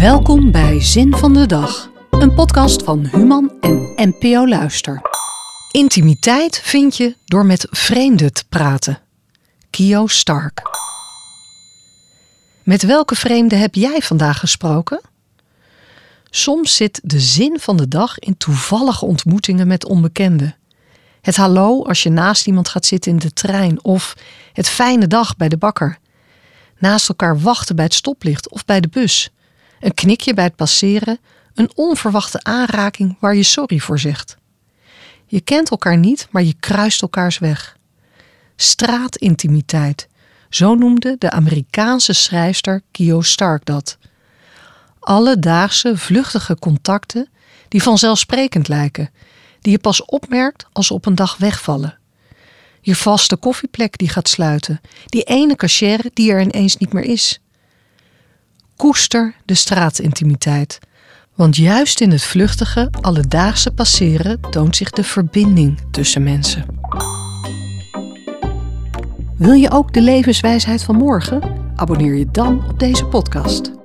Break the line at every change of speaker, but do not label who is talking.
Welkom bij Zin van de Dag, een podcast van Human en NPO Luister. Intimiteit vind je door met vreemden te praten. Kio Stark. Met welke vreemde heb jij vandaag gesproken? Soms zit de zin van de dag in toevallige ontmoetingen met onbekenden. Het hallo als je naast iemand gaat zitten in de trein of het fijne dag bij de bakker. Naast elkaar wachten bij het stoplicht of bij de bus. Een knikje bij het passeren, een onverwachte aanraking waar je sorry voor zegt. Je kent elkaar niet, maar je kruist elkaars weg. Straatintimiteit, zo noemde de Amerikaanse schrijfster Kio Stark dat. Alledaagse, vluchtige contacten die vanzelfsprekend lijken, die je pas opmerkt als ze op een dag wegvallen. Je vaste koffieplek die gaat sluiten, die ene cachère die er ineens niet meer is. Koester de straatintimiteit, want juist in het vluchtige, alledaagse passeren toont zich de verbinding tussen mensen. Wil je ook de levenswijsheid van morgen? Abonneer je dan op deze podcast.